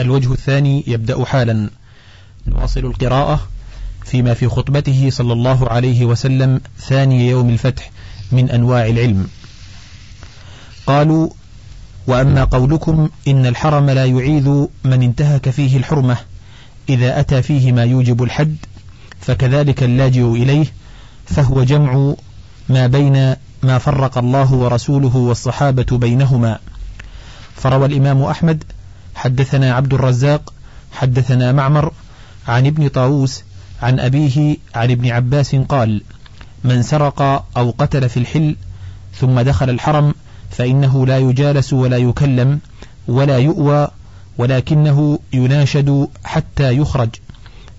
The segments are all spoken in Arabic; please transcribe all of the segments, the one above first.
الوجه الثاني يبدأ حالا. نواصل القراءة فيما في خطبته صلى الله عليه وسلم ثاني يوم الفتح من أنواع العلم. قالوا وأما قولكم إن الحرم لا يعيذ من انتهك فيه الحرمة إذا أتى فيه ما يوجب الحد فكذلك اللاجئ إليه فهو جمع ما بين ما فرق الله ورسوله والصحابة بينهما. فروى الإمام أحمد حدثنا عبد الرزاق حدثنا معمر عن ابن طاووس عن أبيه عن ابن عباس قال من سرق أو قتل في الحل ثم دخل الحرم فإنه لا يجالس ولا يكلم ولا يؤوى ولكنه يناشد حتى يخرج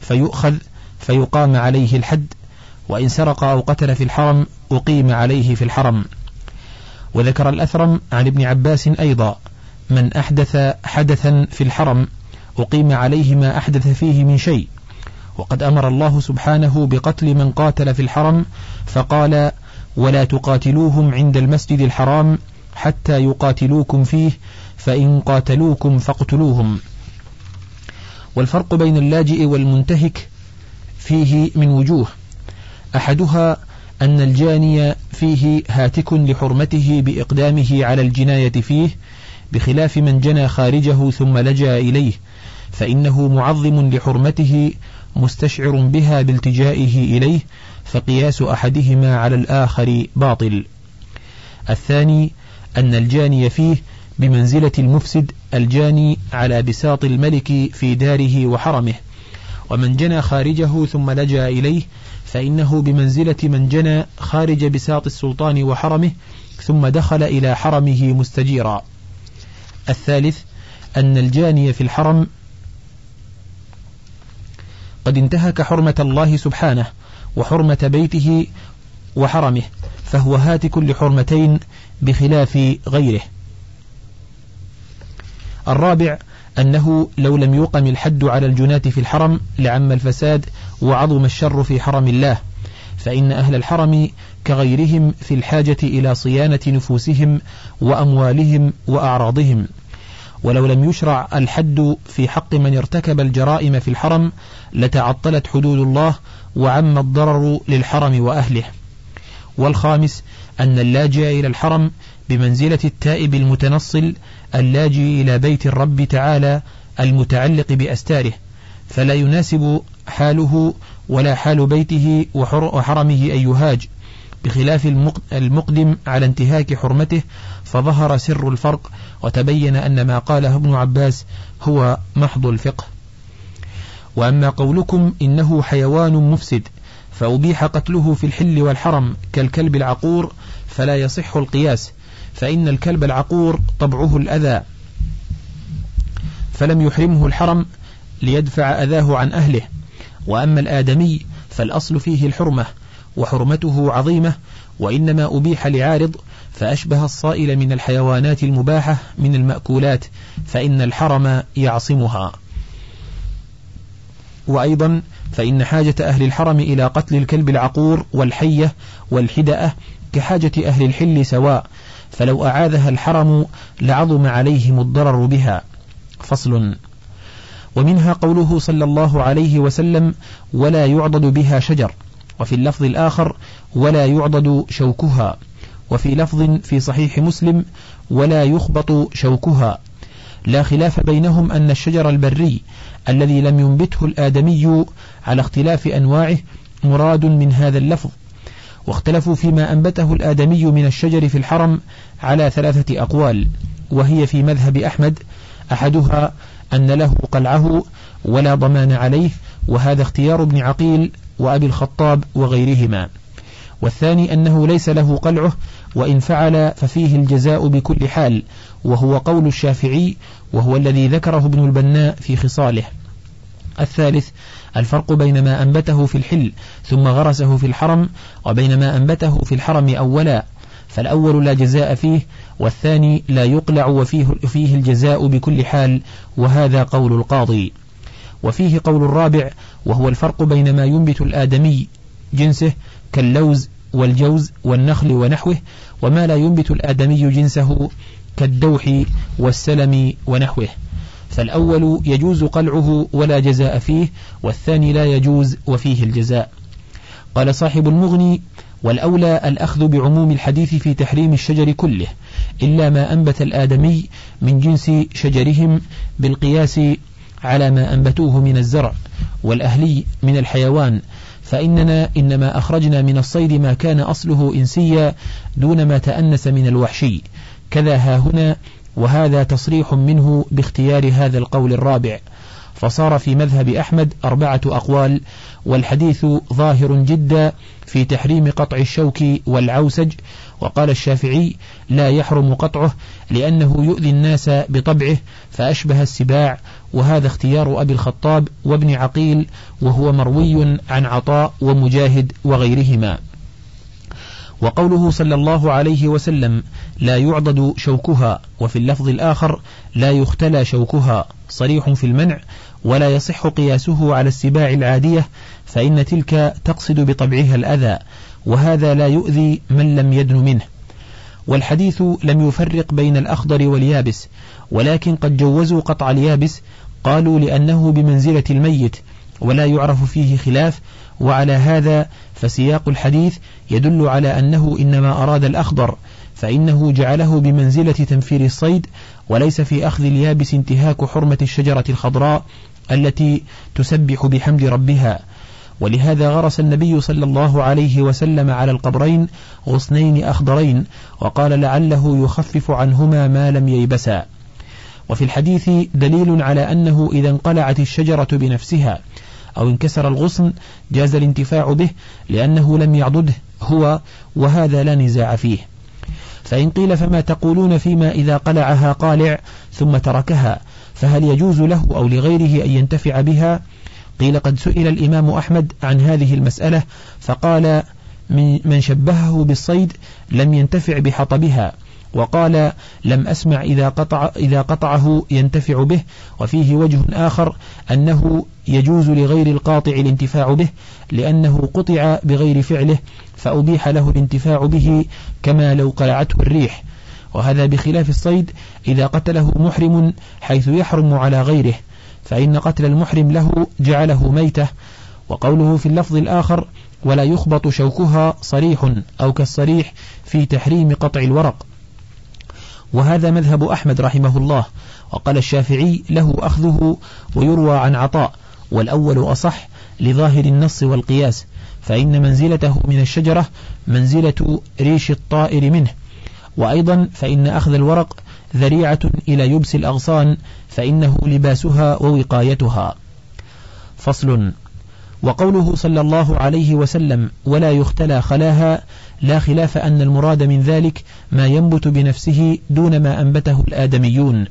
فيؤخذ فيقام عليه الحد وإن سرق أو قتل في الحرم أقيم عليه في الحرم. وذكر الأثرم عن ابن عباس أيضا من أحدث حدثا في الحرم أقيم عليه ما أحدث فيه من شيء. وقد أمر الله سبحانه بقتل من قاتل في الحرم فقال ولا تقاتلوهم عند المسجد الحرام حتى يقاتلوكم فيه فإن قاتلوكم فاقتلوهم. والفرق بين اللاجئ والمنتهك فيه من وجوه. أحدها أن الجاني فيه هاتك لحرمته بإقدامه على الجناية فيه بخلاف من جنى خارجه ثم لجأ إليه فإنه معظم لحرمته مستشعر بها بالتجائه إليه فقياس أحدهما على الآخر باطل. الثاني أن الجاني فيه بمنزلة المفسد الجاني على بساط الملك في داره وحرمه. ومن جنى خارجه ثم لجأ إليه فإنه بمنزلة من جنى خارج بساط السلطان وحرمه ثم دخل إلى حرمه مستجيرا. الثالث أن الجاني في الحرم قد انتهك حرمة الله سبحانه وحرمة بيته وحرمه فهو هاتك لحرمتين بخلاف غيره. الرابع أنه لو لم يقم الحد على الجناة في الحرم لعم الفساد وعظم الشر في حرم الله فإن أهل الحرم كغيرهم في الحاجة إلى صيانة نفوسهم وأموالهم وأعراضهم. ولو لم يشرع الحد في حق من ارتكب الجرائم في الحرم لتعطلت حدود الله وعم الضرر للحرم وأهله. والخامس أن اللاجئ إلى الحرم بمنزلة التائب المتنصل اللاجئ إلى بيت الرب تعالى المتعلق بأستاره. فلا يناسب حاله ولا حال بيته وحرمه أن يهاج. بخلاف المقدم على انتهاك حرمته فظهر سر الفرق وتبين أن ما قاله ابن عباس هو محض الفقه. وأما قولكم إنه حيوان مفسد فأبيح قتله في الحل والحرم كالكلب العقور فلا يصح القياس فإن الكلب العقور طبعه الأذى. فلم يحرمه الحرم ليدفع أذاه عن أهله وأما الآدمي فالأصل فيه الحرمة وحرمته عظيمة وإنما أبيح لعارض فأشبه الصائل من الحيوانات المباحة من المأكولات فإن الحرم يعصمها. وأيضا فإن حاجة أهل الحرم إلى قتل الكلب العقور والحية والحدأة كحاجة أهل الحل سواء فلو أعاذها الحرم لعظم عليهم الضرر بها. فصل. ومنها قوله صلى الله عليه وسلم ولا يعضد بها شجر وفي اللفظ الآخر ولا يعضد شوكها. وفي لفظ في صحيح مسلم ولا يخبط شوكها. لا خلاف بينهم أن الشجر البري الذي لم ينبته الآدمي على اختلاف أنواعه مراد من هذا اللفظ. واختلفوا فيما أنبته الآدمي من الشجر في الحرم على ثلاثة أقوال. وهي في مذهب أحمد أحدها أن له قلعه ولا ضمان عليه وهذا اختيار ابن عقيل وأبي الخطاب وغيرهما. والثاني أنه ليس له قلعه وإن فعل ففيه الجزاء بكل حال وهو قول الشافعي وهو الذي ذكره ابن البناء في خصاله. الثالث الفرق بين ما أنبته في الحل ثم غرسه في الحرم وبين ما أنبته في الحرم أولا فالأول لا جزاء فيه والثاني لا يقلع وفيه فيه الجزاء بكل حال وهذا قول القاضي. وفيه قول الرابع وهو الفرق بين ما ينبت الآدمي جنسه كاللوز والجوز والنخل ونحوه وما لا ينبت الآدمي جنسه كالدوح والسلم ونحوه. فالأول يجوز قلعه ولا جزاء فيه والثاني لا يجوز وفيه الجزاء. قال صاحب المغني والأولى الأخذ بعموم الحديث في تحريم الشجر كله إلا ما أنبت الآدمي من جنس شجرهم بالقياس على ما أنبتوه من الزرع والأهلي من الحيوان فإننا إنما أخرجنا من الصيد ما كان أصله إنسيا دون ما تأنس من الوحشي. كذا ها هنا وهذا تصريح منه باختيار هذا القول الرابع. فصار في مذهب أحمد أربعة أقوال والحديث ظاهر جدا في تحريم قطع الشوك والعوسج. وقال الشافعي لا يحرم قطعه لأنه يؤذي الناس بطبعه فأشبه السباع. وهذا اختيار أبي الخطاب وابن عقيل وهو مروي عن عطاء ومجاهد وغيرهما. وقوله صلى الله عليه وسلم لا يعضد شوكها. وفي اللفظ الآخر لا يختلى شوكها. صريح في المنع. ولا يصح قياسه على السباع العادية فإن تلك تقصد بطبعها الأذى وهذا لا يؤذي من لم يدن منه. والحديث لم يفرق بين الأخضر واليابس ولكن قد جوزوا قطع اليابس قالوا لأنه بمنزلة الميت ولا يعرف فيه خلاف وعلى هذا فسياق الحديث يدل على أنه إنما أراد الأخضر فإنه جعله بمنزلة تنفير الصيد وليس في أخذ اليابس انتهاك حرمة الشجرة الخضراء التي تسبح بحمد ربها. ولهذا غرس النبي صلى الله عليه وسلم على القبرين غصنين أخضرين وقال لعله يخفف عنهما ما لم ييبسا. وفي الحديث دليل على أنه إذا انقلعت الشجرة بنفسها أو انكسر الغصن جاز الانتفاع به لأنه لم يعضده هو وهذا لا نزاع فيه. فإن قيل فما تقولون فيما إذا قلعها قالع ثم تركها فهل يجوز له أو لغيره أن ينتفع بها؟ قيل قد سئل الإمام أحمد عن هذه المسألة فقال من شبهه بالصيد لم ينتفع بحطبها وقال لم أسمع إذا, قطع إذا قطعه ينتفع به وفيه وجه آخر أنه يجوز لغير القاطع الانتفاع به لأنه قطع بغير فعله فأبيح له الانتفاع به كما لو قلعته الريح. وهذا بخلاف الصيد إذا قتله محرم حيث يحرم على غيره فإن قتل المحرم له جعله ميتة. وقوله في اللفظ الآخر ولا يخبط شوكها صريح أو كالصريح في تحريم قطع الورق وهذا مذهب أحمد رحمه الله. وقال الشافعي له أخذه ويروى عن عطاء والأول أصح لظاهر النص والقياس فإن منزلته من الشجرة منزلة ريش الطائر منه وأيضا فإن أخذ الورق ذريعة إلى يبس الأغصان فإنه لباسها ووقايتها. فصل. وقوله صلى الله عليه وسلم ولا يختلى خلاها لا خلاف أن المراد من ذلك ما ينبت بنفسه دون ما أنبته الآدميون.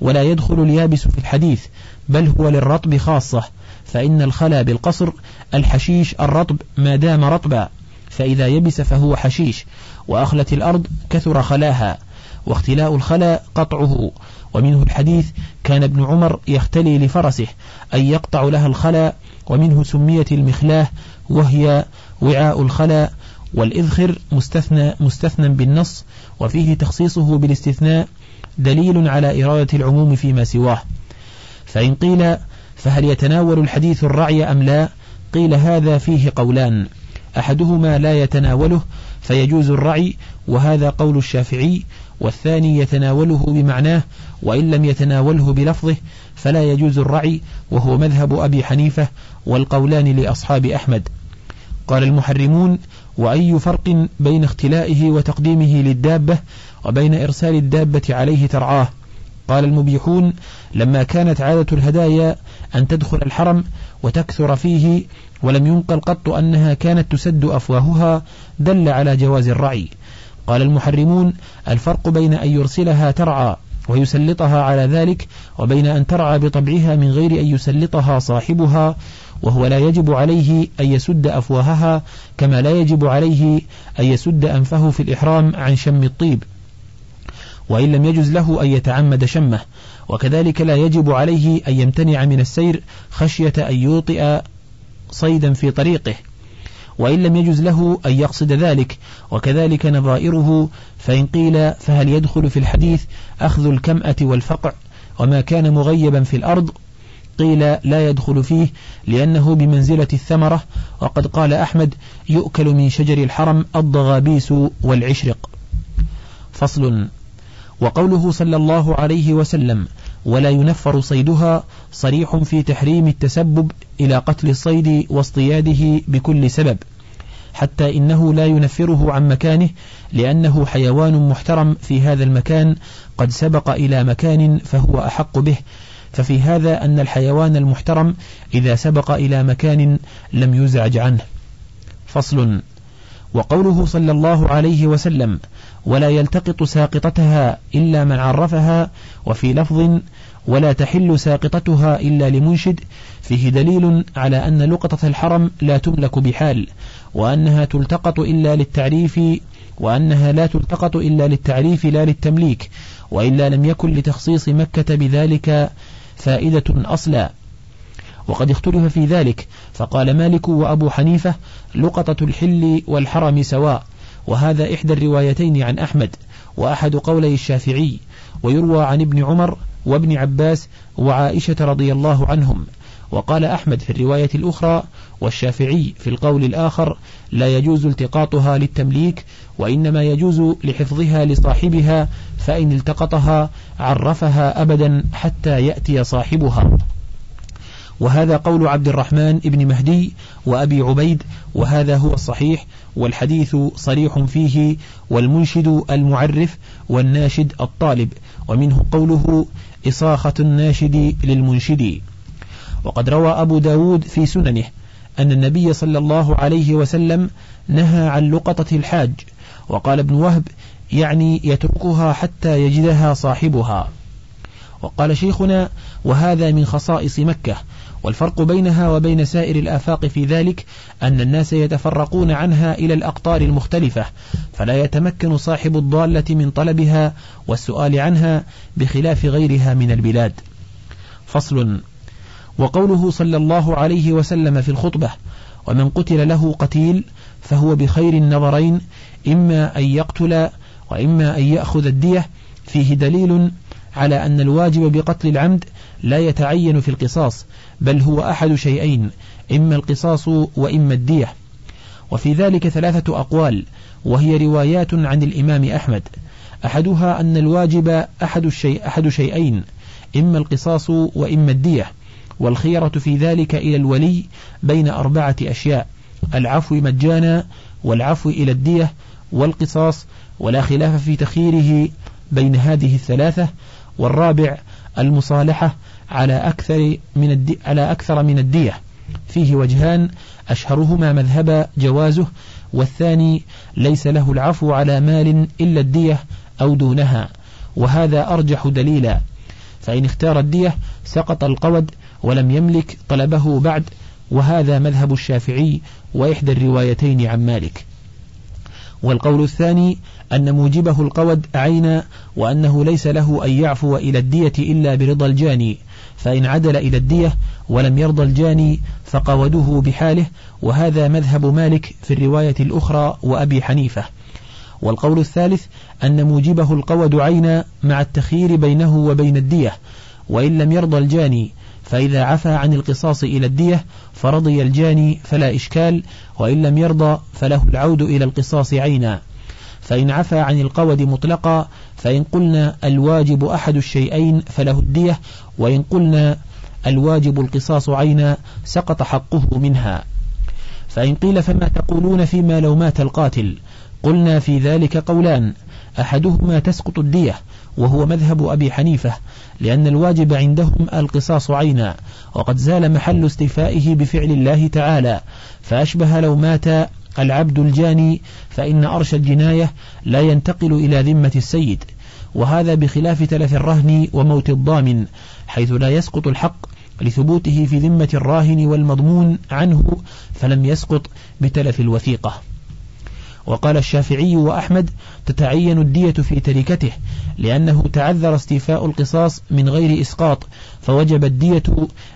ولا يدخل اليابس في الحديث بل هو للرطب خاصة فإن الخلا بالقصر الحشيش الرطب ما دام رطبا. فإذا يبس فهو حشيش وأخلت الأرض كثر خلاها واختلاء الخلا قطعه. ومنه الحديث كان ابن عمر يختلي لفرسه أن يقطع لها الخلا ومنه سميت المخلاه وهي وعاء الخلا والإذخر مستثنى مستثنى بالنص وفيه تخصيصه بالاستثناء دليل على إرادة العموم فيما سواه. فإن قيل فهل يتناول الحديث الرعي أم لا؟ قيل هذا فيه قولان. أحدهما لا يتناوله فيجوز الرعي وهذا قول الشافعي والثاني يتناوله بمعناه وإن لم يتناوله بلفظه فلا يجوز الرعي وهو مذهب أبي حنيفة والقولان لأصحاب أحمد. قال المحرمون وأي فرق بين اختلائه وتقديمه للدابة وبين إرسال الدابة عليه ترعاه؟ قال المبيحون لما كانت عادة الهدايا أن تدخل الحرم وتكثر فيه ولم ينقل قط أنها كانت تسد أفواهها دل على جواز الرعي قال المحرمون الفرق بين أن يرسلها ترعى ويسلطها على ذلك وبين أن ترعى بطبعها من غير أن يسلطها صاحبها وهو لا يجب عليه أن يسد أفواهها كما لا يجب عليه أن يسد أنفه في الإحرام عن شم الطيب. وإن لم يجز له أن يتعمد شمه. وكذلك لا يجب عليه أن يمتنع من السير خشية أن يوطئ صيدا في طريقه وإن لم يجز له أن يقصد ذلك. وكذلك نظائره فإن قيل فهل يدخل في الحديث أخذ الكمأة والفقع وما كان مغيبا في الأرض؟ قيل لا يدخل فيه لأنه بمنزلة الثمرة. وقد قال أحمد يؤكل من شجر الحرم الضغابيس والعشرق. فصل. وقوله صلى الله عليه وسلم ولا ينفر صيدها صريح في تحريم التسبب إلى قتل الصيد واصطياده بكل سبب حتى إنه لا ينفره عن مكانه لأنه حيوان محترم في هذا المكان قد سبق إلى مكان فهو أحق به. ففي هذا أن الحيوان المحترم إذا سبق إلى مكان لم يزعج عنه. فصل. وقوله صلى الله عليه وسلم ولا يلتقط ساقطتها إلا من عرفها وفي لفظ ولا تحل ساقطتها إلا لمنشد فيه دليل على أن لقطة الحرم لا تملك بحال وأنها تلتقط إلا للتعريف وأنها لا تلتقط إلا للتعريف لا للتمليك وإلا لم يكن لتخصيص مكة بذلك فائدة أصلا. وقد اختلف في ذلك فقال مالك وأبو حنيفة لقطة الحل والحرم سواء. وهذا إحدى الروايتين عن أحمد وأحد قولي الشافعي ويروى عن ابن عمر وابن عباس وعائشة رضي الله عنهم. وقال أحمد في الرواية الأخرى والشافعي في القول الآخر لا يجوز التقاطها للتمليك وإنما يجوز لحفظها لصاحبها فإن التقطها عرفها أبدا حتى يأتي صاحبها. وهذا قول عبد الرحمن ابن مهدي وأبي عبيد وهذا هو الصحيح والحديث صريح فيه والمنشد المعرف والناشد الطالب ومنه قوله إصاخة الناشد للمنشد. وقد روى أبو داود في سننه أن النبي صلى الله عليه وسلم نهى عن لقطة الحاج وقال ابن وهب يعني يتركها حتى يجدها صاحبها. وقال شيخنا وهذا من خصائص مكة والفرق بينها وبين سائر الآفاق في ذلك أن الناس يتفرقون عنها إلى الأقطار المختلفة فلا يتمكن صاحب الضالة من طلبها والسؤال عنها بخلاف غيرها من البلاد. فصل وقوله صلى الله عليه وسلم في الخطبة ومن قتل له قتيل فهو بخير النظرين إما أن يقتل وإما أن يأخذ الدية فيه دليل على أن الواجب بقتل العمد لا يتعين في القصاص بل هو أحد شيئين إما القصاص وإما الدية. وفي ذلك ثلاثة أقوال وهي روايات عن الإمام أحمد. أحدها أن الواجب أحد, الشيء أحد شيئين إما القصاص وإما الدية. والخيرة في ذلك إلى الولي بين أربعة أشياء العفو مجانا والعفو إلى الدية والقصاص. ولا خلاف في تخييره بين هذه الثلاثة. والرابع المصالحة على أكثر من الدي على أكثر من الدية. فيه وجهان أشهرهما مذهب جوازه والثاني ليس له العفو على مال إلا الدية أو دونها. وهذا أرجح دليلا. فإن اختار الدية سقط القود ولم يملك طلبه بعد وهذا مذهب الشافعي وإحدى الروايتين عن مالك. والقول الثاني أن موجبه القود عينا وأنه ليس له أن يعفو إلى الدية إلا برضا الجاني. فإن عدل إلى الدية ولم يرضى الجاني فقوده بحاله وهذا مذهب مالك في الرواية الأخرى وأبي حنيفة. والقول الثالث أن موجبه القود عينا مع التخيير بينه وبين الدية وإن لم يرضى الجاني فإذا عفى عن القصاص إلى الدية فرضي الجاني فلا إشكال وإن لم يرضى فله العود إلى القصاص عينا. فإن عفى عن القود مطلقا فإن قلنا الواجب أحد الشيئين فله الدية وإن قلنا الواجب القصاص عينا سقط حقه منها. فإن قيل فما تقولون فيما لو مات القاتل؟ قلنا في ذلك قولان أحدهما تسقط الدية وهو مذهب أبي حنيفة لأن الواجب عندهم القصاص عينا وقد زال محل استيفائه بفعل الله تعالى فأشبه لو مات العبد الجاني فإن أرش الجناية لا ينتقل إلى ذمة السيد. وهذا بخلاف تلف الرهن وموت الضامن حيث لا يسقط الحق لثبوته في ذمة الراهن والمضمون عنه فلم يسقط بتلف الوثيقة. وقال الشافعي وأحمد تتعين الدية في تركته لأنه تعذر استيفاء القصاص من غير إسقاط فوجب الدية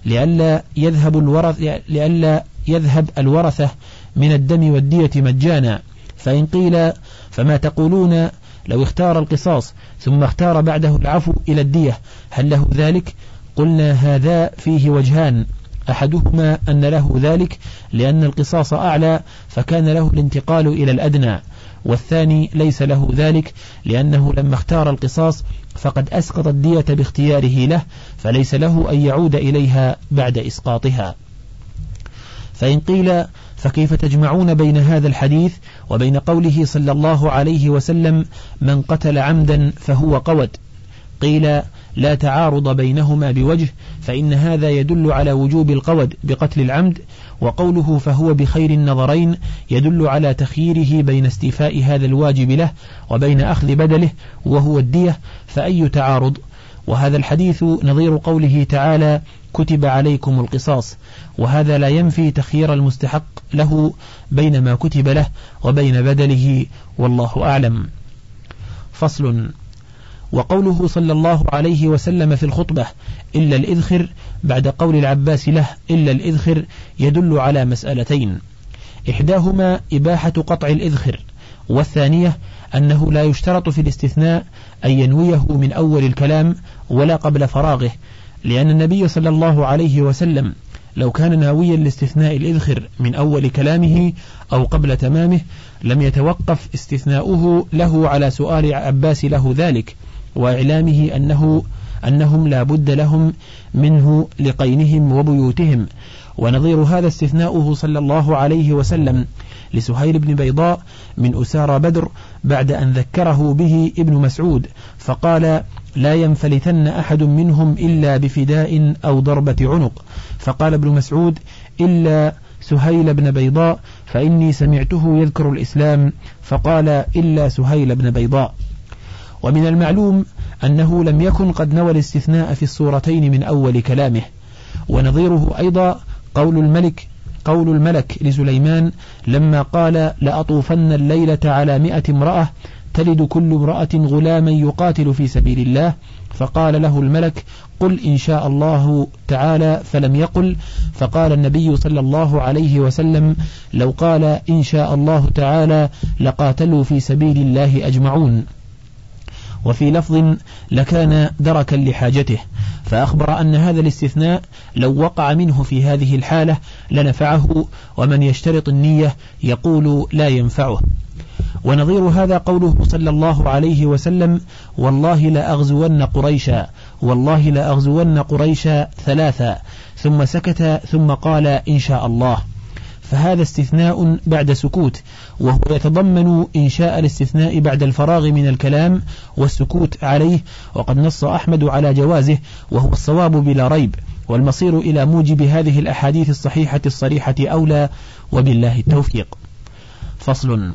لئلا يذهب الورث لئلا يذهب الورثة من الدم والدية مجانا. فإن قيل فما تقولون لو اختار القصاص ثم اختار بعده العفو إلى الدية هل له ذلك؟ قلنا هذا فيه وجهان. أحدهما أن له ذلك لأن القصاص أعلى فكان له الانتقال إلى الأدنى. والثاني ليس له ذلك لأنه لما اختار القصاص فقد أسقط الدية باختياره له فليس له أن يعود إليها بعد إسقاطها. فإن قيل فكيف تجمعون بين هذا الحديث وبين قوله صلى الله عليه وسلم من قتل عمدا فهو قود؟ قيل لا تعارض بينهما بوجه فإن هذا يدل على وجوب القود بقتل العمد وقوله فهو بخير النظرين يدل على تخييره بين استيفاء هذا الواجب له وبين أخذ بدله وهو الدية فأي تعارض؟ وهذا الحديث نظير قوله تعالى كتب عليكم القصاص وهذا لا ينفي تخيير المستحق له بين ما كتب له وبين بدله والله أعلم. فصل. وقوله صلى الله عليه وسلم في الخطبة إلا الإذخر بعد قول العباس له إلا الإذخر يدل على مسألتين. إحداهما إباحة قطع الإذخر والثانية أنه لا يشترط في الاستثناء أن ينويه من أول الكلام ولا قبل فراغه لأن النبي صلى الله عليه وسلم لو كان ناويا لاستثناء الإذخر من أول كلامه أو قبل تمامه لم يتوقف استثناؤه له على سؤال عباس له ذلك وإعلامه أنه أنهم لا بد لهم منه لقينهم وبيوتهم. ونظير هذا استثناؤه صلى الله عليه وسلم لسهيل بن بيضاء من أسارى بدر بعد أن ذكره به ابن مسعود فقال لا ينفلتن أحد منهم إلا بفداء أو ضربة عنق. فقال ابن مسعود إلا سهيل بن بيضاء فإني سمعته يذكر الإسلام فقال إلا سهيل بن بيضاء. ومن المعلوم أنه لم يكن قد نوى الاستثناء في الصورتين من أول كلامه. ونظيره أيضا قول الملك قول الملك لسليمان لما قال لأطوفن الليلة على مئة امرأة تلد كل امرأة غلاما يقاتل في سبيل الله؟ فقال له الملك قل إن شاء الله تعالى فلم يقل. فقال النبي صلى الله عليه وسلم لو قال إن شاء الله تعالى لقاتلوا في سبيل الله أجمعون. وفي لفظ لكان دركا لحاجته. فأخبر أن هذا الاستثناء لو وقع منه في هذه الحالة لنفعه ومن يشترط النية يقول لا ينفعه. ونظير هذا قوله صلى الله عليه وسلم والله لأغزون قريشا والله لأغزون قريشا ثلاثا. ثم سكت ثم قال إن شاء الله. فهذا استثناء بعد سكوت وهو يتضمن إنشاء الاستثناء بعد الفراغ من الكلام والسكوت عليه وقد نص أحمد على جوازه وهو الصواب بلا ريب والمصير إلى موجب هذه الأحاديث الصحيحة الصريحة أولى وبالله التوفيق. فصل.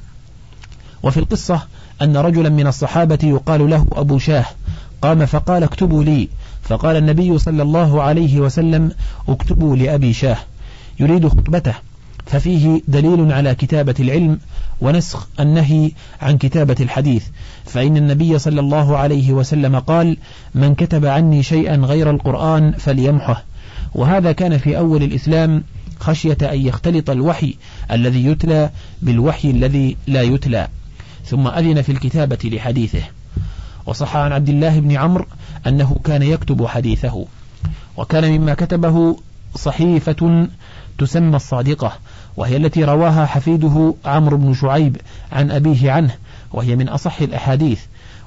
وفي القصة أن رجلا من الصحابة يقال له أبو شاه قام فقال اكتبوا لي. فقال النبي صلى الله عليه وسلم اكتبوا لأبي شاه. يريد خطبته. ففيه دليل على كتابة العلم ونسخ النهي عن كتابة الحديث. فإن النبي صلى الله عليه وسلم قال من كتب عني شيئا غير القرآن فليمحه. وهذا كان في أول الإسلام خشية أن يختلط الوحي الذي يتلى بالوحي الذي لا يتلى. ثم أذن في الكتابة لحديثه. وصح عن عبد الله بن عمرو أنه كان يكتب حديثه. وكان مما كتبه صحيفة تسمى الصادقة وهي التي رواها حفيده عمرو بن شعيب عن أبيه عنه وهي من أصح الأحاديث.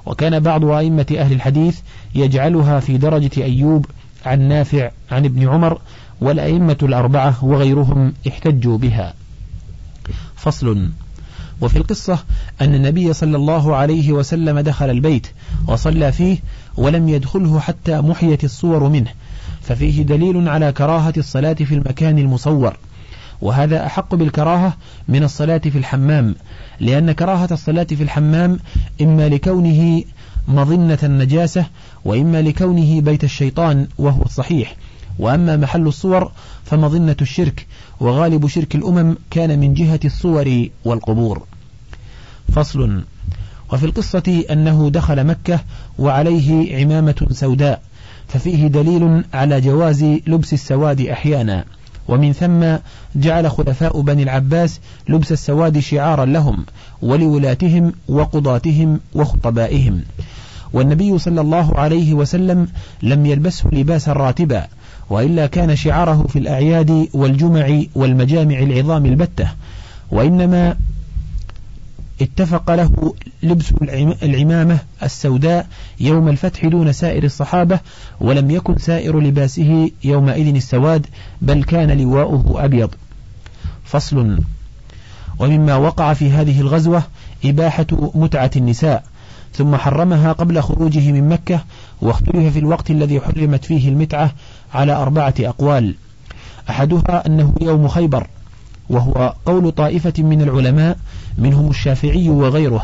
وكان بعض أئمة أهل الحديث يجعلها في درجة أيوب عن نافع عن ابن عمر والأئمة الأربعة وغيرهم احتجوا بها. فصل. وفي القصة أن النبي صلى الله عليه وسلم دخل البيت وصلى فيه ولم يدخله حتى محيت الصور منه ففيه دليل على كراهة الصلاة في المكان المصور. وهذا أحق بالكراهة من الصلاة في الحمام لأن كراهة الصلاة في الحمام إما لكونه مظنة النجاسة وإما لكونه بيت الشيطان وهو الصحيح. وأما محل الصور فمظنة الشرك وغالب شرك الأمم كان من جهة الصور والقبور. فصل. وفي القصة أنه دخل مكة وعليه عمامة سوداء ففيه دليل على جواز لبس السواد أحيانا. ومن ثم جعل خلفاء بني العباس لبس السواد شعارا لهم ولولاتهم وقضاتهم وخطبائهم. والنبي صلى الله عليه وسلم لم يلبسه لباسا راتبا وإلا كان شعاره في الأعياد والجمع والمجامع العظام البتة. وإنما اتفق له لبس العمامة السوداء يوم الفتح دون سائر الصحابة ولم يكن سائر لباسه يومئذ السواد بل كان لواؤه أبيض. فصل. ومما وقع في هذه الغزوة إباحة متعة النساء ثم حرمها قبل خروجه من مكة واختلف في الوقت الذي حرمت فيه المتعة على أربعة أقوال. أحدها أنه يوم خيبر وهو قول طائفة من العلماء منهم الشافعي وغيره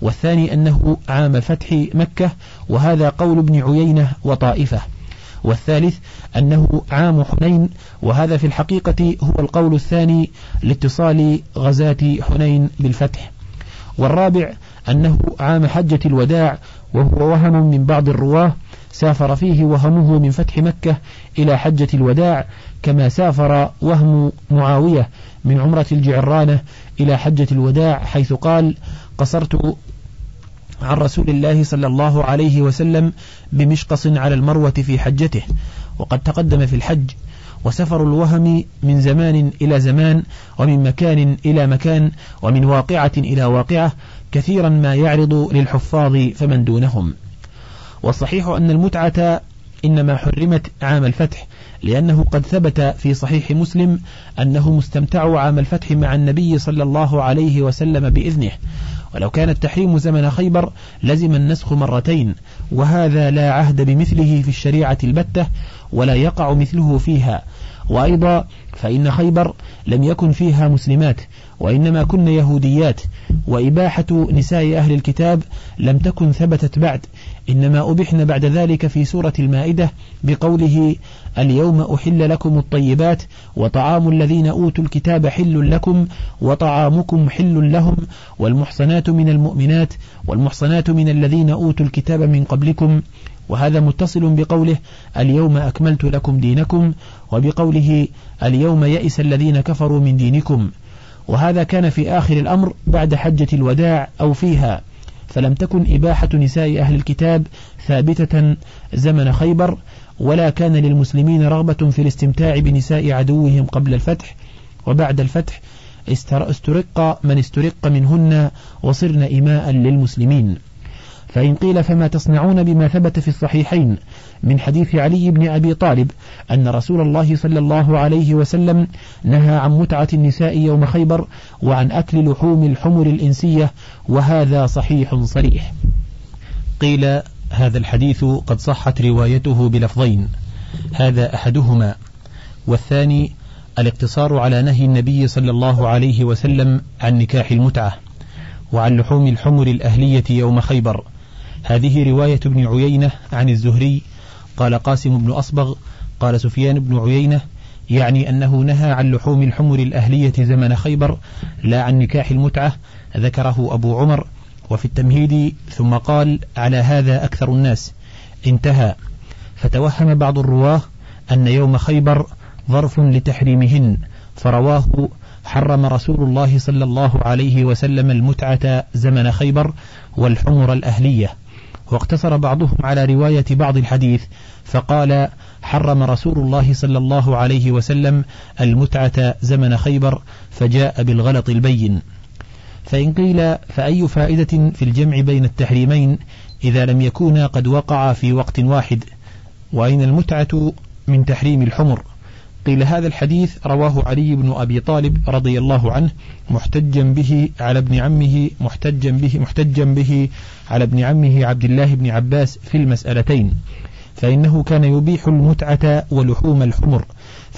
والثاني أنه عام فتح مكة وهذا قول ابن عيينة وطائفة والثالث أنه عام حنين وهذا في الحقيقة هو القول الثاني لاتصال غزاة حنين بالفتح والرابع أنه عام حجة الوداع وهو وهم من بعض الرواة سافر فيه وهمه من فتح مكة إلى حجة الوداع كما سافر وهم معاوية من عمرة الجعرانة إلى حجة الوداع حيث قال قصرت عن رسول الله صلى الله عليه وسلم بمشقص على المروة في حجته وقد تقدم في الحج وسفر الوهم من زمان إلى زمان ومن مكان إلى مكان ومن واقعة إلى واقعة كثيرا ما يعرض للحفاظ فمن دونهم. والصحيح أن المتعة إنما حرمت عام الفتح لأنه قد ثبت في صحيح مسلم أنه مستمتع عام الفتح مع النبي صلى الله عليه وسلم بإذنه. ولو كان التحريم زمن خيبر لزم النسخ مرتين وهذا لا عهد بمثله في الشريعة البتة ولا يقع مثله فيها. وأيضا فإن خيبر لم يكن فيها مسلمات وإنما كن يهوديات. وإباحة نساء أهل الكتاب لم تكن ثبتت بعد إنما أبحن بعد ذلك في سورة المائدة بقوله اليوم أحل لكم الطيبات وطعام الذين أوتوا الكتاب حل لكم وطعامكم حل لهم والمحصنات من المؤمنات والمحصنات من الذين أوتوا الكتاب من قبلكم. وهذا متصل بقوله اليوم أكملت لكم دينكم وبقوله اليوم يئس الذين كفروا من دينكم. وهذا كان في آخر الأمر بعد حجة الوداع أو فيها. فلم تكن إباحة نساء أهل الكتاب ثابتة زمن خيبر ولا كان للمسلمين رغبة في الاستمتاع بنساء عدوهم قبل الفتح وبعد الفتح. استرق من استرق منهن وصرن إماء للمسلمين. فإن قيل فما تصنعون بما ثبت في الصحيحين من حديث علي بن أبي طالب أن رسول الله صلى الله عليه وسلم نهى عن متعة النساء يوم خيبر وعن أكل لحوم الحمر الإنسية وهذا صحيح صريح. قيل هذا الحديث قد صحت روايته بلفظين. هذا أحدهما. والثاني الاقتصار على نهي النبي صلى الله عليه وسلم عن نكاح المتعة وعن لحوم الحمر الأهلية يوم خيبر. هذه رواية ابن عيينة عن الزهري. قال قاسم بن أصبغ قال سفيان بن عيينة يعني أنه نهى عن لحوم الحمر الأهلية زمن خيبر لا عن نكاح المتعة ذكره أبو عمر. وفي التمهيد ثم قال على هذا أكثر الناس. انتهى. فتوهم بعض الرواه أن يوم خيبر ظرف لتحريمهن فرواه حرم رسول الله صلى الله عليه وسلم المتعة زمن خيبر والحمر الأهلية. واقتصر بعضهم على رواية بعض الحديث فقال حرم رسول الله صلى الله عليه وسلم المتعة زمن خيبر فجاء بالغلط البين. فإن قيل فأي فائدة في الجمع بين التحريمين إذا لم يكونا قد وقعا في وقت واحد؟ وأين المتعة من تحريم الحمر؟ قيل هذا الحديث رواه علي بن أبي طالب رضي الله عنه محتجا به على ابن عمه محتجا به محتجا به على ابن عمه عبد الله بن عباس في المسألتين. فإنه كان يبيح المتعة ولحوم الحمر.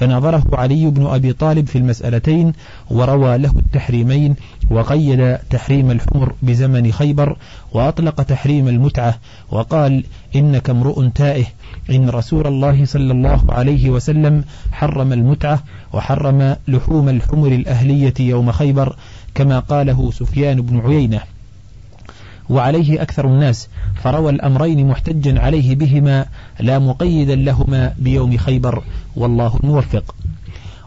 فنظره علي بن أبي طالب في المسألتين وروى له التحريمين وقيد تحريم الحمر بزمن خيبر وأطلق تحريم المتعة وقال إنك امرؤ تائه إن رسول الله صلى الله عليه وسلم حرم المتعة وحرم لحوم الحمر الأهلية يوم خيبر كما قاله سفيان بن عيينة وعليه أكثر الناس فروى الأمرين محتجا عليه بهما لا مقيدا لهما بيوم خيبر والله الموفق.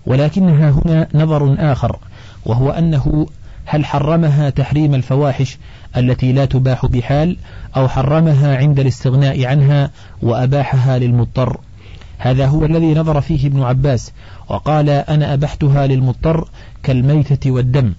ولكنها هنا نظر آخر وهو أنه هل حرمها تحريم الفواحش التي لا تباح بحال أو حرمها عند الاستغناء عنها وأباحها للمضطر؟ هذا هو الذي نظر فيه ابن عباس وقال أنا أبحتها للمضطر كالميتة والدم.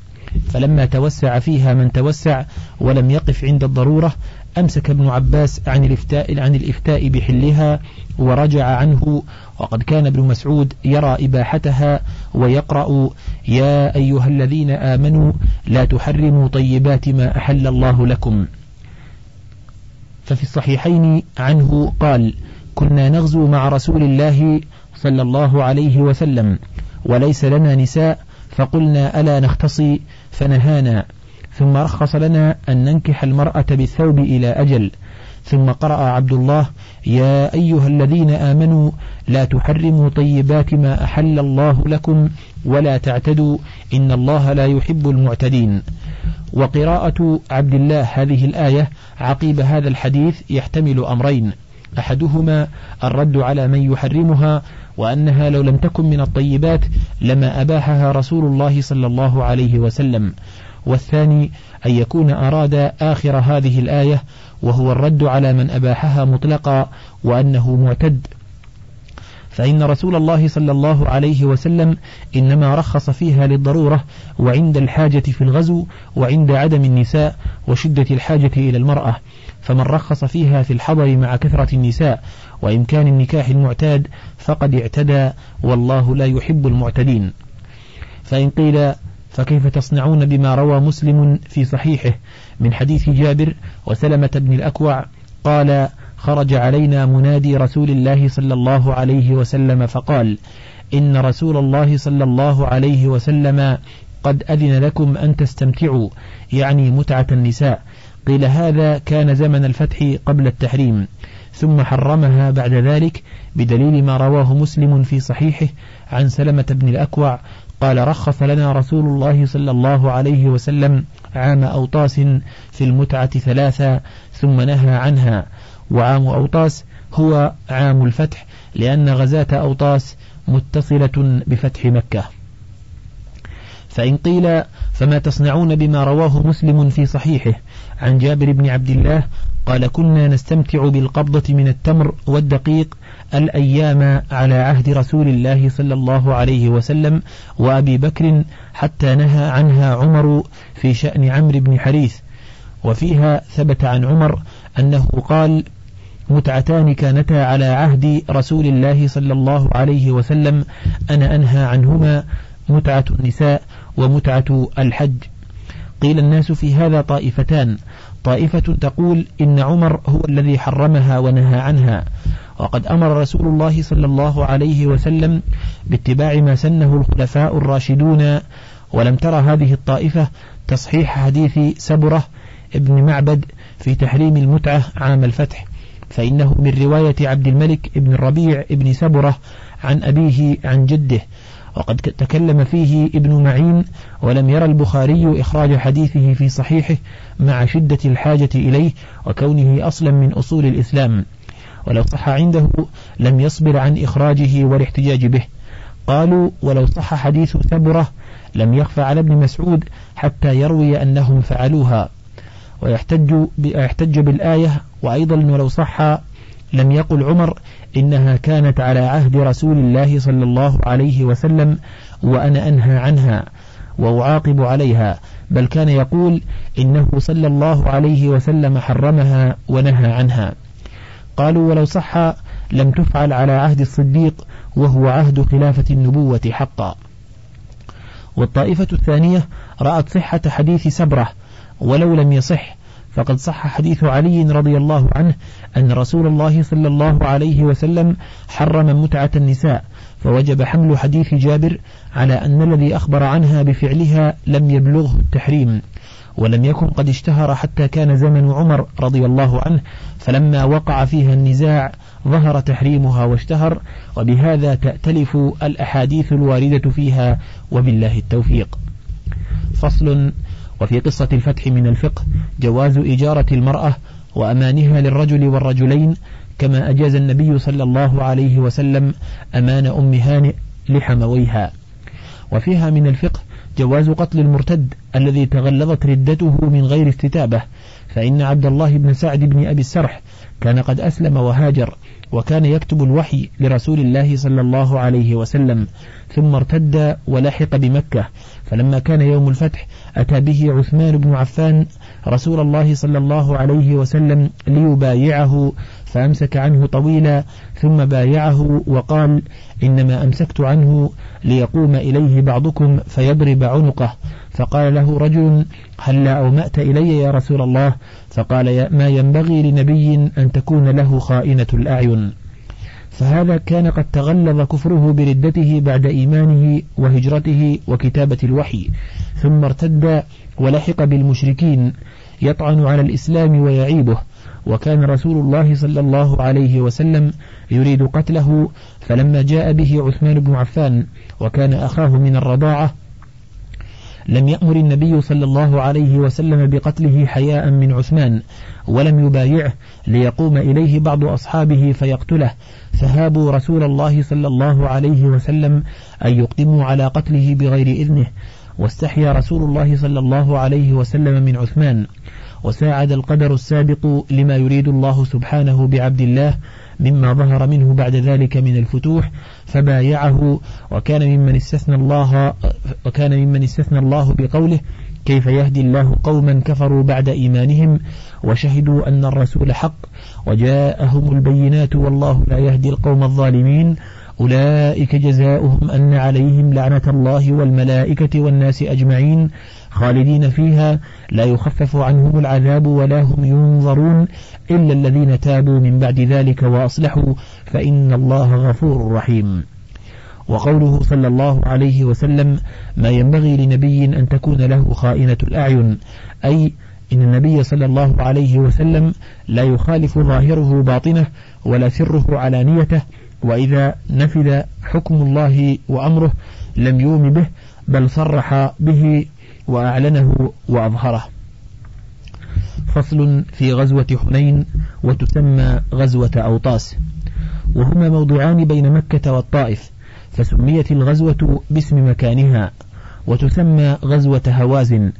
فلما توسع فيها من توسع ولم يقف عند الضرورة أمسك ابن عباس عن الإفتاء, عن الإفتاء بحلها ورجع عنه. وقد كان ابن مسعود يرى إباحتها ويقرأ يا أيها الذين آمنوا لا تحرموا طيبات ما أحل الله لكم. ففي الصحيحين عنه قال كنا نغزو مع رسول الله صلى الله عليه وسلم وليس لنا نساء فقلنا ألا نختصي؟ فنهانا. ثم رخص لنا أن ننكح المرأة بالثوب إلى أجل. ثم قرأ عبد الله يا أيها الذين آمنوا لا تحرموا طيبات ما أحل الله لكم ولا تعتدوا إن الله لا يحب المعتدين. وقراءة عبد الله هذه الآية عقيب هذا الحديث يحتمل أمرين. أحدهما الرد على من يحرمها وأنها لو لم تكن من الطيبات لما أباحها رسول الله صلى الله عليه وسلم. والثاني أن يكون أراد آخر هذه الآية وهو الرد على من أباحها مطلقا وأنه معتد. فإن رسول الله صلى الله عليه وسلم إنما رخص فيها للضرورة وعند الحاجة في الغزو وعند عدم النساء وشدة الحاجة إلى المرأة. فمن رخص فيها في الحضر مع كثرة النساء وإمكان النكاح المعتاد فقد اعتدى والله لا يحب المعتدين. فإن قيل فكيف تصنعون بما روى مسلم في صحيحه من حديث جابر وسلمة بن الأكوع قال خرج علينا منادي رسول الله صلى الله عليه وسلم فقال إن رسول الله صلى الله عليه وسلم قد أذن لكم أن تستمتعوا يعني متعة النساء. قيل هذا كان زمن الفتح قبل التحريم. ثم حرمها بعد ذلك بدليل ما رواه مسلم في صحيحه عن سلمة بن الأكوع قال رخص لنا رسول الله صلى الله عليه وسلم عام أوطاس في المتعة ثلاثة ثم نهى عنها. وعام أوطاس هو عام الفتح لأن غزاة أوطاس متصلة بفتح مكة. فإن قيل فما تصنعون بما رواه مسلم في صحيحه عن جابر بن عبد الله قال كنا نستمتع بالقبضة من التمر والدقيق الأيام على عهد رسول الله صلى الله عليه وسلم وأبي بكر حتى نهى عنها عمر في شأن عمرو بن حريث. وفيها ثبت عن عمر أنه قال متعتان كانتا على عهد رسول الله صلى الله عليه وسلم أنا أنهى عنهما متعة النساء ومتعة الحج. قيل الناس في هذا طائفتان. طائفة تقول إن عمر هو الذي حرمها ونهى عنها. وقد أمر رسول الله صلى الله عليه وسلم باتباع ما سنه الخلفاء الراشدون ولم ترى هذه الطائفة تصحيح حديث سبرة ابن معبد في تحريم المتعة عام الفتح. فإنه من رواية عبد الملك ابن الربيع ابن سبرة عن أبيه عن جده. وقد تكلم فيه ابن معين ولم يرى البخاري إخراج حديثه في صحيحه مع شدة الحاجة إليه وكونه أصلا من أصول الإسلام. ولو صح عنده لم يصبر عن إخراجه والاحتجاج به. قالوا ولو صح حديث ثبرة لم يخفى على ابن مسعود حتى يروي أنهم فعلوها. ويحتج يحتج بالآية وأيضا ولو صح لم يقل عمر إنها كانت على عهد رسول الله صلى الله عليه وسلم وأنا أنهى عنها وأعاقب عليها بل كان يقول إنه صلى الله عليه وسلم حرمها ونهى عنها. قالوا ولو صح لم تفعل على عهد الصديق وهو عهد خلافة النبوة حقا. والطائفة الثانية رأت صحة حديث سبرة ولو لم يصح فقد صح حديث علي رضي الله عنه أن رسول الله صلى الله عليه وسلم حرم متعة النساء فوجب حمل حديث جابر على أن الذي أخبر عنها بفعلها لم يبلغه التحريم. ولم يكن قد اشتهر حتى كان زمن عمر رضي الله عنه فلما وقع فيها النزاع ظهر تحريمها واشتهر وبهذا تأتلف الأحاديث الواردة فيها وبالله التوفيق. فصل وفي قصة الفتح من الفقه جواز إجارة المرأة وأمانها للرجل والرجلين كما أجاز النبي صلى الله عليه وسلم أمان أم هانئ لحمويها. وفيها من الفقه جواز قتل المرتد الذي تغلظت ردته من غير استتابة فإن عبد الله بن سعد بن أبي السرح كان قد أسلم وهاجر وكان يكتب الوحي لرسول الله صلى الله عليه وسلم ثم ارتد ولحق بمكة فلما كان يوم الفتح أتى به عثمان بن عفان رسول الله صلى الله عليه وسلم ليبايعه فأمسك عنه طويلا ثم بايعه وقال إنما أمسكت عنه ليقوم إليه بعضكم فيضرب عنقه. فقال له رجل هل أومأت إلي يا رسول الله؟ فقال ما ينبغي لنبي أن تكون له خائنة الأعين. فهذا كان قد تغلظ كفره بردته بعد إيمانه وهجرته وكتابة الوحي ثم ارتد ولحق بالمشركين يطعن على الإسلام ويعيبه وكان رسول الله صلى الله عليه وسلم يريد قتله فلما جاء به عثمان بن عفان وكان أخاه من الرضاعة لم يأمر النبي صلى الله عليه وسلم بقتله حياء من عثمان ولم يبايعه ليقوم إليه بعض أصحابه فيقتله. فهابوا رسول الله صلى الله عليه وسلم أن يقدموا على قتله بغير إذنه. واستحيا رسول الله صلى الله عليه وسلم من عثمان. وساعد القدر السابق لما يريد الله سبحانه بعبد الله مما ظهر منه بعد ذلك من الفتوح فبايعه وكان ممن استثنى الله وكان ممن استثنى الله بقوله كيف يهدي الله قوما كفروا بعد إيمانهم؟ وشهدوا أن الرسول حق وجاءهم البينات والله لا يهدي القوم الظالمين. أولئك جزاؤهم أن عليهم لعنة الله والملائكة والناس أجمعين. خالدين فيها لا يخفف عنهم العذاب ولا هم ينظرون إلا الذين تابوا من بعد ذلك وأصلحوا فإن الله غفور رحيم. وقوله صلى الله عليه وسلم ما ينبغي لنبي أن تكون له خائنة الأعين. أي إن النبي صلى الله عليه وسلم لا يخالف ظاهره باطنه ولا سره علانيته وإذا نفذ حكم الله وأمره لم يوم به بل صرح به وأعلنه وأظهره. فصل في غزوة حنين وتسمى غزوة أوطاس. وهما موضوعان بين مكة والطائف فسميت الغزوة باسم مكانها وتسمى غزوة هوازن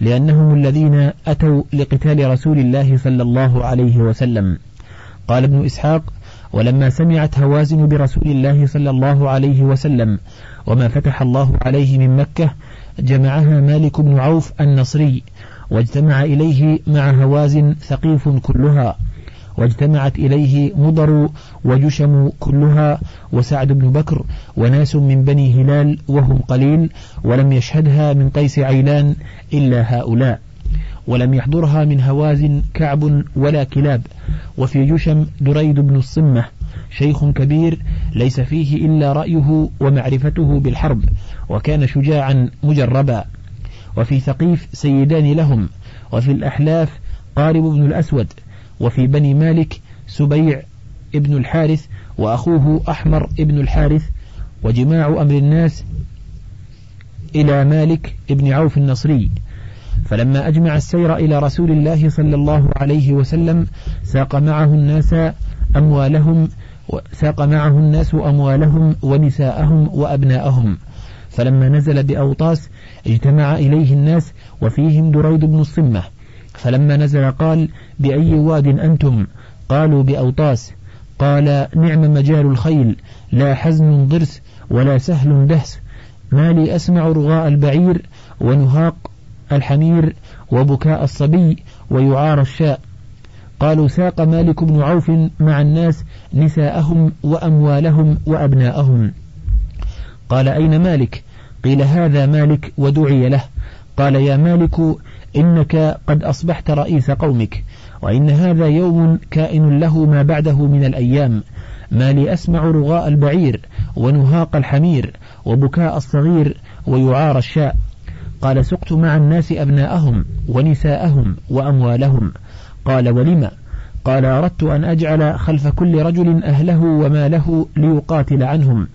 لأنهم الذين أتوا لقتال رسول الله صلى الله عليه وسلم. قال ابن إسحاق ولما سمعت هوازن برسول الله صلى الله عليه وسلم وما فتح الله عليه من مكة جمعها مالك بن عوف النصري واجتمع إليه مع هوازن ثقيف كلها واجتمعت إليه مضر وجشم كلها وسعد بن بكر وناس من بني هلال وهم قليل ولم يشهدها من قيس عيلان إلا هؤلاء ولم يحضرها من هوازن كعب ولا كلاب وفي جشم دريد بن الصمة شيخ كبير ليس فيه إلا رأيه ومعرفته بالحرب وكان شجاعا مجربا. وفي ثقيف سيدان لهم وفي الأحلاف قارب بن الأسود وفي بني مالك سبيع ابن الحارث وأخوه أحمر ابن الحارث وجماع أمر الناس إلى مالك ابن عوف النصري. فلما أجمع السير إلى رسول الله صلى الله عليه وسلم ساق معه الناس أموالهم ساق معه الناس أموالهم ونساءهم وأبناءهم. فلما نزل بأوطاس اجتمع إليه الناس وفيهم دريد بن الصمة. فلما نزل قال بأي واد أنتم؟ قالوا بأوطاس. قال نعم مجال الخيل. لا حزن ضرس ولا سهل دهس. ما لي أسمع رغاء البعير ونهاق الحمير وبكاء الصبي ويعار الشاء. قالوا ساق مالك بن عوف مع الناس نساءهم وأموالهم وأبناءهم. قال أين مالك؟ قيل هذا مالك ودعي له. قال يا مالك إنك قد أصبحت رئيس قومك وإن هذا يوم كائن له ما بعده من الأيام. ما لي أسمع رغاء البعير ونهاق الحمير وبكاء الصغير ويعار الشاء. قال سقت مع الناس أبناءهم ونساءهم وأموالهم. قال ولم قال أردت أن أجعل خلف كل رجل أهله وماله ليقاتل عنهم.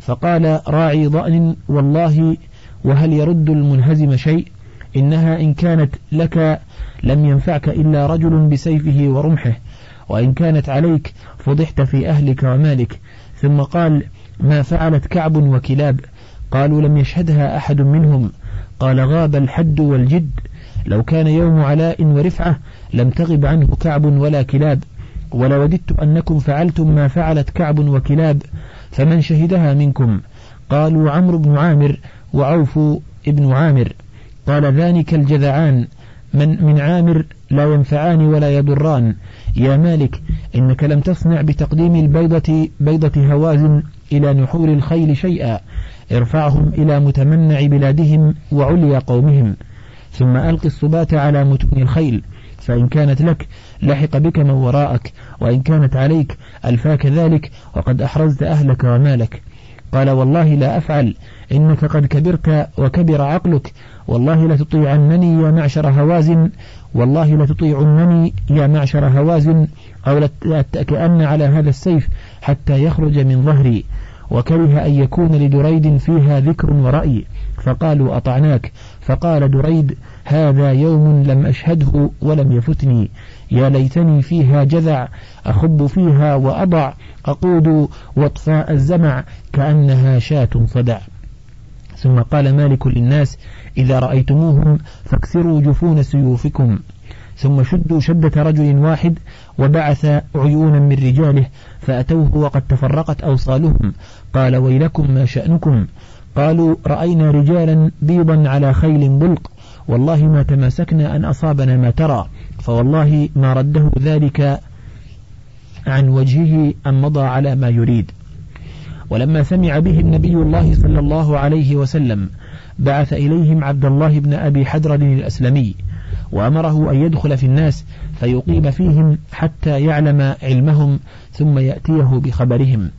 فقال راعي ضأن والله وهل يرد المنهزم شيء؟ إنها إن كانت لك لم ينفعك إلا رجل بسيفه ورمحه وإن كانت عليك فضحت في أهلك ومالك. ثم قال ما فعلت كعب وكلاب؟ قالوا لم يشهدها أحد منهم. قال غاب الحد والجد. لو كان يوم علاء ورفعة لم تغب عنه كعب ولا كلاب ولوددت أنكم فعلتم ما فعلت كعب وكلاب فمن شهدها منكم؟ قالوا عمرو بن عامر وعوف بن عامر. قال ذلك الجذعان من من عامر لا ينفعان ولا يضران. يا مالك إنك لم تصنع بتقديم البيضة بيضة هوازن إلى نحور الخيل شيئا ارفعهم إلى متمنع بلادهم وعليا قومهم. ثم ألق الصبات على متون الخيل فإن كانت لك لحق بك من وراءك وإن كانت عليك ألفاك ذلك وقد أحرزت أهلك ومالك. قال والله لا أفعل إنك قد كبرت وكبر عقلك والله لتطيعنني يا معشر هوازن والله لتطيعنني يا معشر هوازن أو لأتكئن على هذا السيف حتى يخرج من ظهري. وكره أن يكون لدريد فيها ذكر ورأي فقالوا أطعناك؟ فقال دريد هذا يوم لم أشهده ولم يفتني يا ليتني فيها جذع أخب فيها وأضع. أقود واطفاء الزمع كأنها شاة صدع. ثم قال مالك للناس إذا رأيتموهم فاكسروا جفون سيوفكم. ثم شدوا شدة رجل واحد وبعث عيونا من رجاله فأتوه وقد تفرقت أوصالهم. قال ويلكم ما شأنكم. قالوا رأينا رجالا بيضا على خيل بلق. والله ما تماسكنا أن أصابنا ما ترى فوالله ما رده ذلك عن وجهه أن مضى على ما يريد. ولما سمع به النبي الله صلى الله عليه وسلم بعث إليهم عبد الله بن أبي حدر الأسلمي وأمره أن يدخل في الناس فيقيم فيهم حتى يعلم علمهم ثم يأتيه بخبرهم.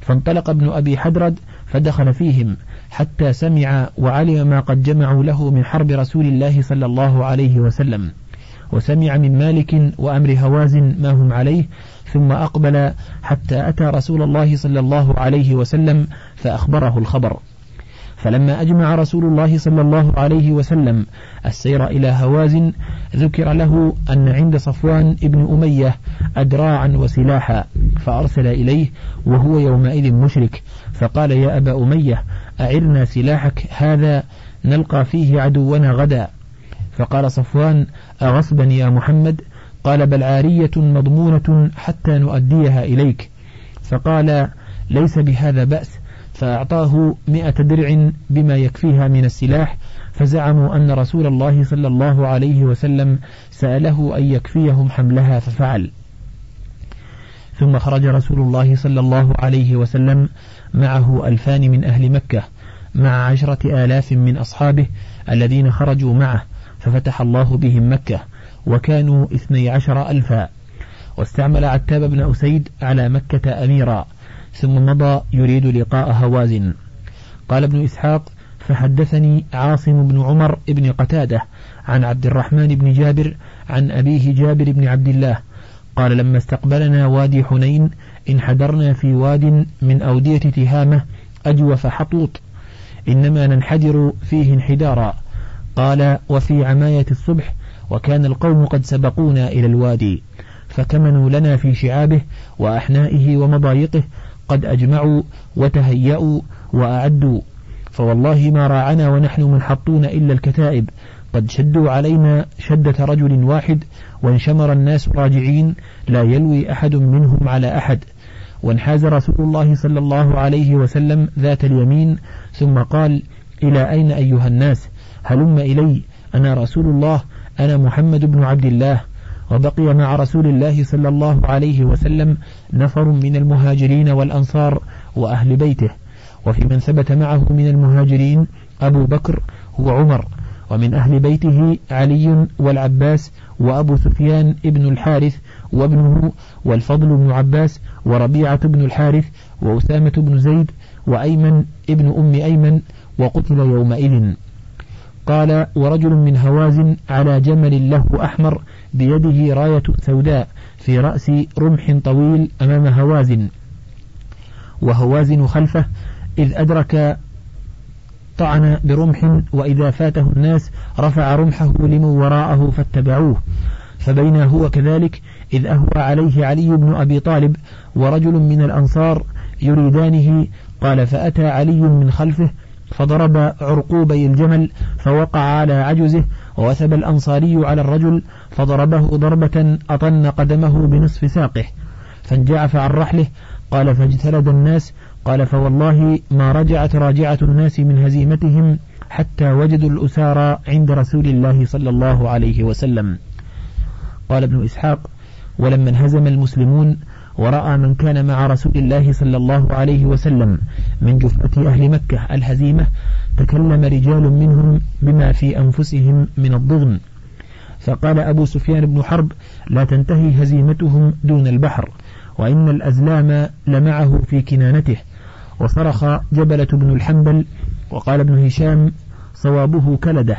فانطلق ابن أبي حدرد فدخل فيهم حتى سمع وعلم ما قد جمعوا له من حرب رسول الله صلى الله عليه وسلم. وسمع من مالك وأمر هوازن ما هم عليه ثم أقبل حتى أتى رسول الله صلى الله عليه وسلم فأخبره الخبر. فلما أجمع رسول الله صلى الله عليه وسلم السير إلى هوازن ذكر له أن عند صفوان ابن أمية أدراعا وسلاحا فأرسل إليه وهو يومئذ مشرك فقال يا أبا أمية أعرنا سلاحك هذا نلقى فيه عدونا غدا. فقال صفوان أغصبا يا محمد؟ قال بل عارية مضمونة حتى نؤديها إليك. فقال ليس بهذا بأس. فأعطاه مئة درع بما يكفيها من السلاح فزعموا أن رسول الله صلى الله عليه وسلم سأله أن يكفيهم حملها ففعل. ثم خرج رسول الله صلى الله عليه وسلم معه ألفان من أهل مكة مع عشرة آلاف من أصحابه الذين خرجوا معه ففتح الله بهم مكة وكانوا اثني عشر ألفا. واستعمل عتاب بن أسيد على مكة أميرا ثم مضى يريد لقاء هوازن. قال ابن إسحاق فحدثني عاصم بن عمر بن قتادة عن عبد الرحمن بن جابر عن أبيه جابر بن عبد الله قال لما استقبلنا وادي حنين انحدرنا في واد من أودية تهامة أجوف حطوط إنما ننحدر فيه انحدارا. قال وفي عماية الصبح وكان القوم قد سبقونا إلى الوادي فكمنوا لنا في شعابه وأحنائه ومضايقه قد أجمعوا وتهيأوا وأعدوا. فوالله ما راعنا ونحن منحطون إلا الكتائب قد شدوا علينا شدة رجل واحد وانشمر الناس راجعين لا يلوي أحد منهم على أحد. وانحاز رسول الله صلى الله عليه وسلم ذات اليمين ثم قال إلى أين أيها الناس؟ هلم إلي. أنا رسول الله. أنا محمد بن عبد الله. وبقي مع رسول الله صلى الله عليه وسلم نفر من المهاجرين والأنصار وأهل بيته. وفي من ثبت معه من المهاجرين أبو بكر وعمر. ومن أهل بيته علي والعباس وأبو سفيان ابن الحارث وابنه والفضل بن عباس وربيعة بن الحارث وأسامة بن زيد وأيمن ابن أم أيمن وقتل يومئذ. قال ورجل من هوازن على جمل له أحمر بيده راية سوداء في رأس رمح طويل أمام هوازن وهوازن خلفه إذ أدرك طعن برمح وإذا فاته الناس رفع رمحه لمن وراءه فاتبعوه. فبينا هو كذلك إذ أهوى عليه علي بن أبي طالب ورجل من الأنصار يريدانه قال فأتى علي من خلفه فضرب عرقوبي الجمل فوقع على عجزه ووثب الأنصاري على الرجل فضربه ضربة أطن قدمه بنصف ساقه. فانجعف عن رحله قال فاجتلد الناس قال فوالله ما رجعت راجعة الناس من هزيمتهم حتى وجدوا الأسارى عند رسول الله صلى الله عليه وسلم. قال ابن إسحاق ولما انهزم المسلمون ورأى من كان مع رسول الله صلى الله عليه وسلم من جفة أهل مكة الهزيمة تكلم رجال منهم بما في أنفسهم من الضغن. فقال أبو سفيان بن حرب لا تنتهي هزيمتهم دون البحر وإن الأزلام لمعه في كنانته وصرخ جبلة بن الحنبل وقال ابن هشام صوابه كلده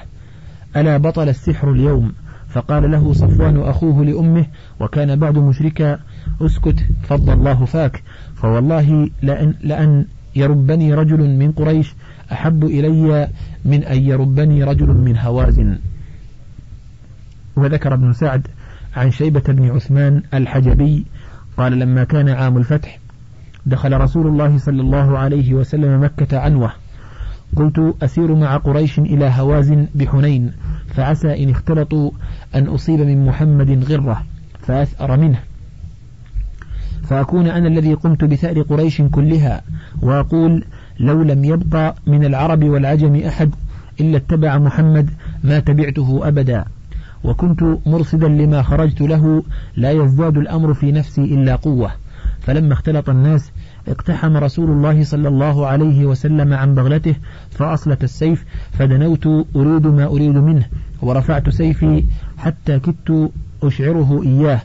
ألا بطل السحر اليوم؟ فقال له صفوان أخوه لأمه وكان بعد مشركا اسكت فض الله فاك. فوالله لأن, لأن يربني رجل من قريش أحب إلي من أن يربني رجل من هوازن وذكر ابن سعد عن شيبة بن عثمان الحجبي قال لما كان عام الفتح دخل رسول الله صلى الله عليه وسلم مكة عنوة. قلت أسير مع قريش إلى هوازن بحنين فعسى إن اختلطوا أن أصيب من محمد غرة فأثأر منه. فأكون أنا الذي قمت بثأر قريش كلها وأقول لو لم يبقى من العرب والعجم أحد إلا اتبع محمد ما تبعته أبدا. وكنت مرصدا لما خرجت له لا يزداد الأمر في نفسي إلا قوة. فلما اختلط الناس اقتحم رسول الله صلى الله عليه وسلم عن بغلته فأصلت السيف فدنوت أريد ما أريد منه ورفعت سيفي حتى كدت أشعره إياه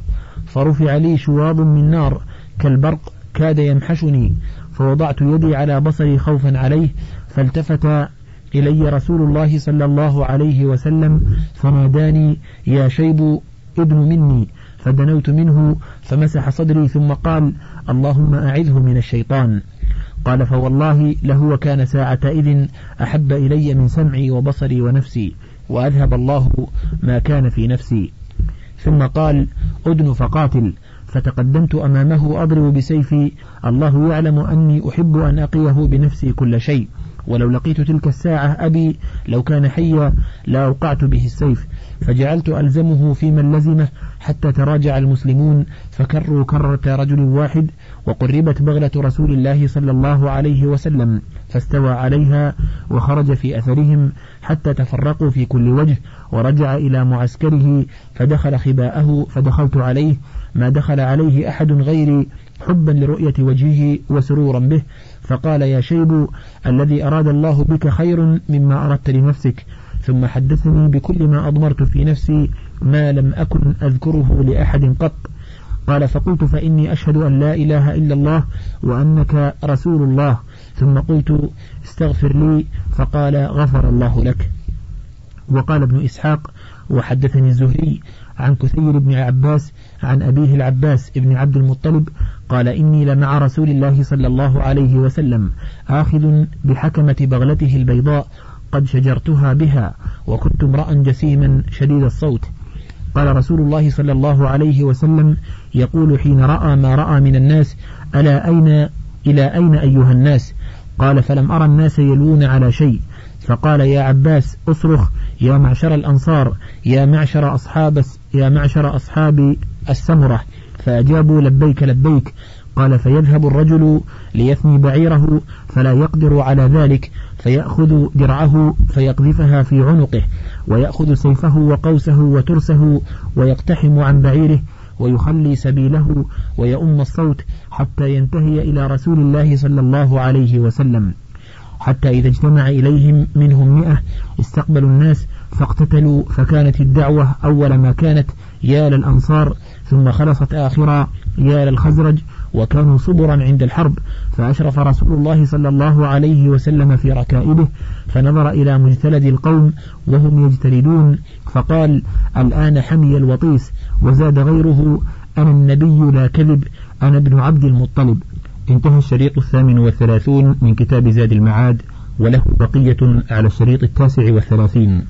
فرفع لي شواظ من نار كالبرق كاد يمحشني فوضعت يدي على بصري خوفا عليه فالتفت إلي رسول الله صلى الله عليه وسلم فناداني يا شيب ابن مني. فدنوت منه فمسح صدري ثم قال اللهم أعذه من الشيطان. قال فوالله لهو كان ساعة إذ أحب إلي من سمعي وبصري ونفسي وأذهب الله ما كان في نفسي. ثم قال أدن فقاتل. فتقدمت أمامه أضرب بسيفي. الله يعلم أني أحب أن أقيه بنفسي كل شيء. ولو لقيت تلك الساعة أبي لو كان حيا لأوقعت به السيف. فجعلت ألزمه في من لزمه حتى تراجع المسلمون فكروا كرة رجل واحد وقربت بغلة رسول الله صلى الله عليه وسلم فاستوى عليها وخرج في أثرهم حتى تفرقوا في كل وجه ورجع إلى معسكره فدخل خباءه فدخلت عليه ما دخل عليه أحد غيري حبا لرؤية وجهه وسرورا به فقال يا شيب الذي أراد الله بك خير مما أردت لنفسك ثم حدثني بكل ما أضمرت في نفسي ما لم أكن أذكره لأحد قط. قال فقلت فإني أشهد أن لا إله إلا الله وأنك رسول الله. ثم قلت استغفر لي. فقال غفر الله لك. وقال ابن إسحاق وحدثني الزهري عن كثير بن عباس عن أبيه العباس بن عبد المطلب قال إني لمع رسول الله صلى الله عليه وسلم آخذ بحكمة بغلته البيضاء قد شجرتها بها وكنت امرأ جسيما شديد الصوت. قال رسول الله صلى الله عليه وسلم يقول حين رأى ما رأى من الناس ألا أين إلى أين أيها الناس؟ قال فلم أرى الناس يلون على شيء. فقال يا عباس اصرخ يا معشر الأنصار يا معشر أصحاب يا معشر أصحاب السمرة. فأجابوا لبيك لبيك. قال فيذهب الرجل ليثني بعيره فلا يقدر على ذلك. فيأخذ درعه فيقذفها في عنقه ويأخذ سيفه وقوسه وترسه ويقتحم عن بعيره ويخلي سبيله ويؤم الصوت حتى ينتهي إلى رسول الله صلى الله عليه وسلم. حتى إذا اجتمع إليهم منهم مئة استقبلوا الناس فاقتتلوا فكانت الدعوة أول ما كانت يا للأنصار ثم خلصت آخرا يا للخزرج وكانوا صبرا عند الحرب فأشرف رسول الله صلى الله عليه وسلم في ركائبه فنظر إلى مجتلد القوم وهم يجتلدون فقال الآن حمي الوطيس وزاد غيره أنا النبي لا كذب أنا ابن عبد المطلب. انتهى الشريط الثامن والثلاثون من كتاب زاد المعاد وله بقية على الشريط التاسع والثلاثين.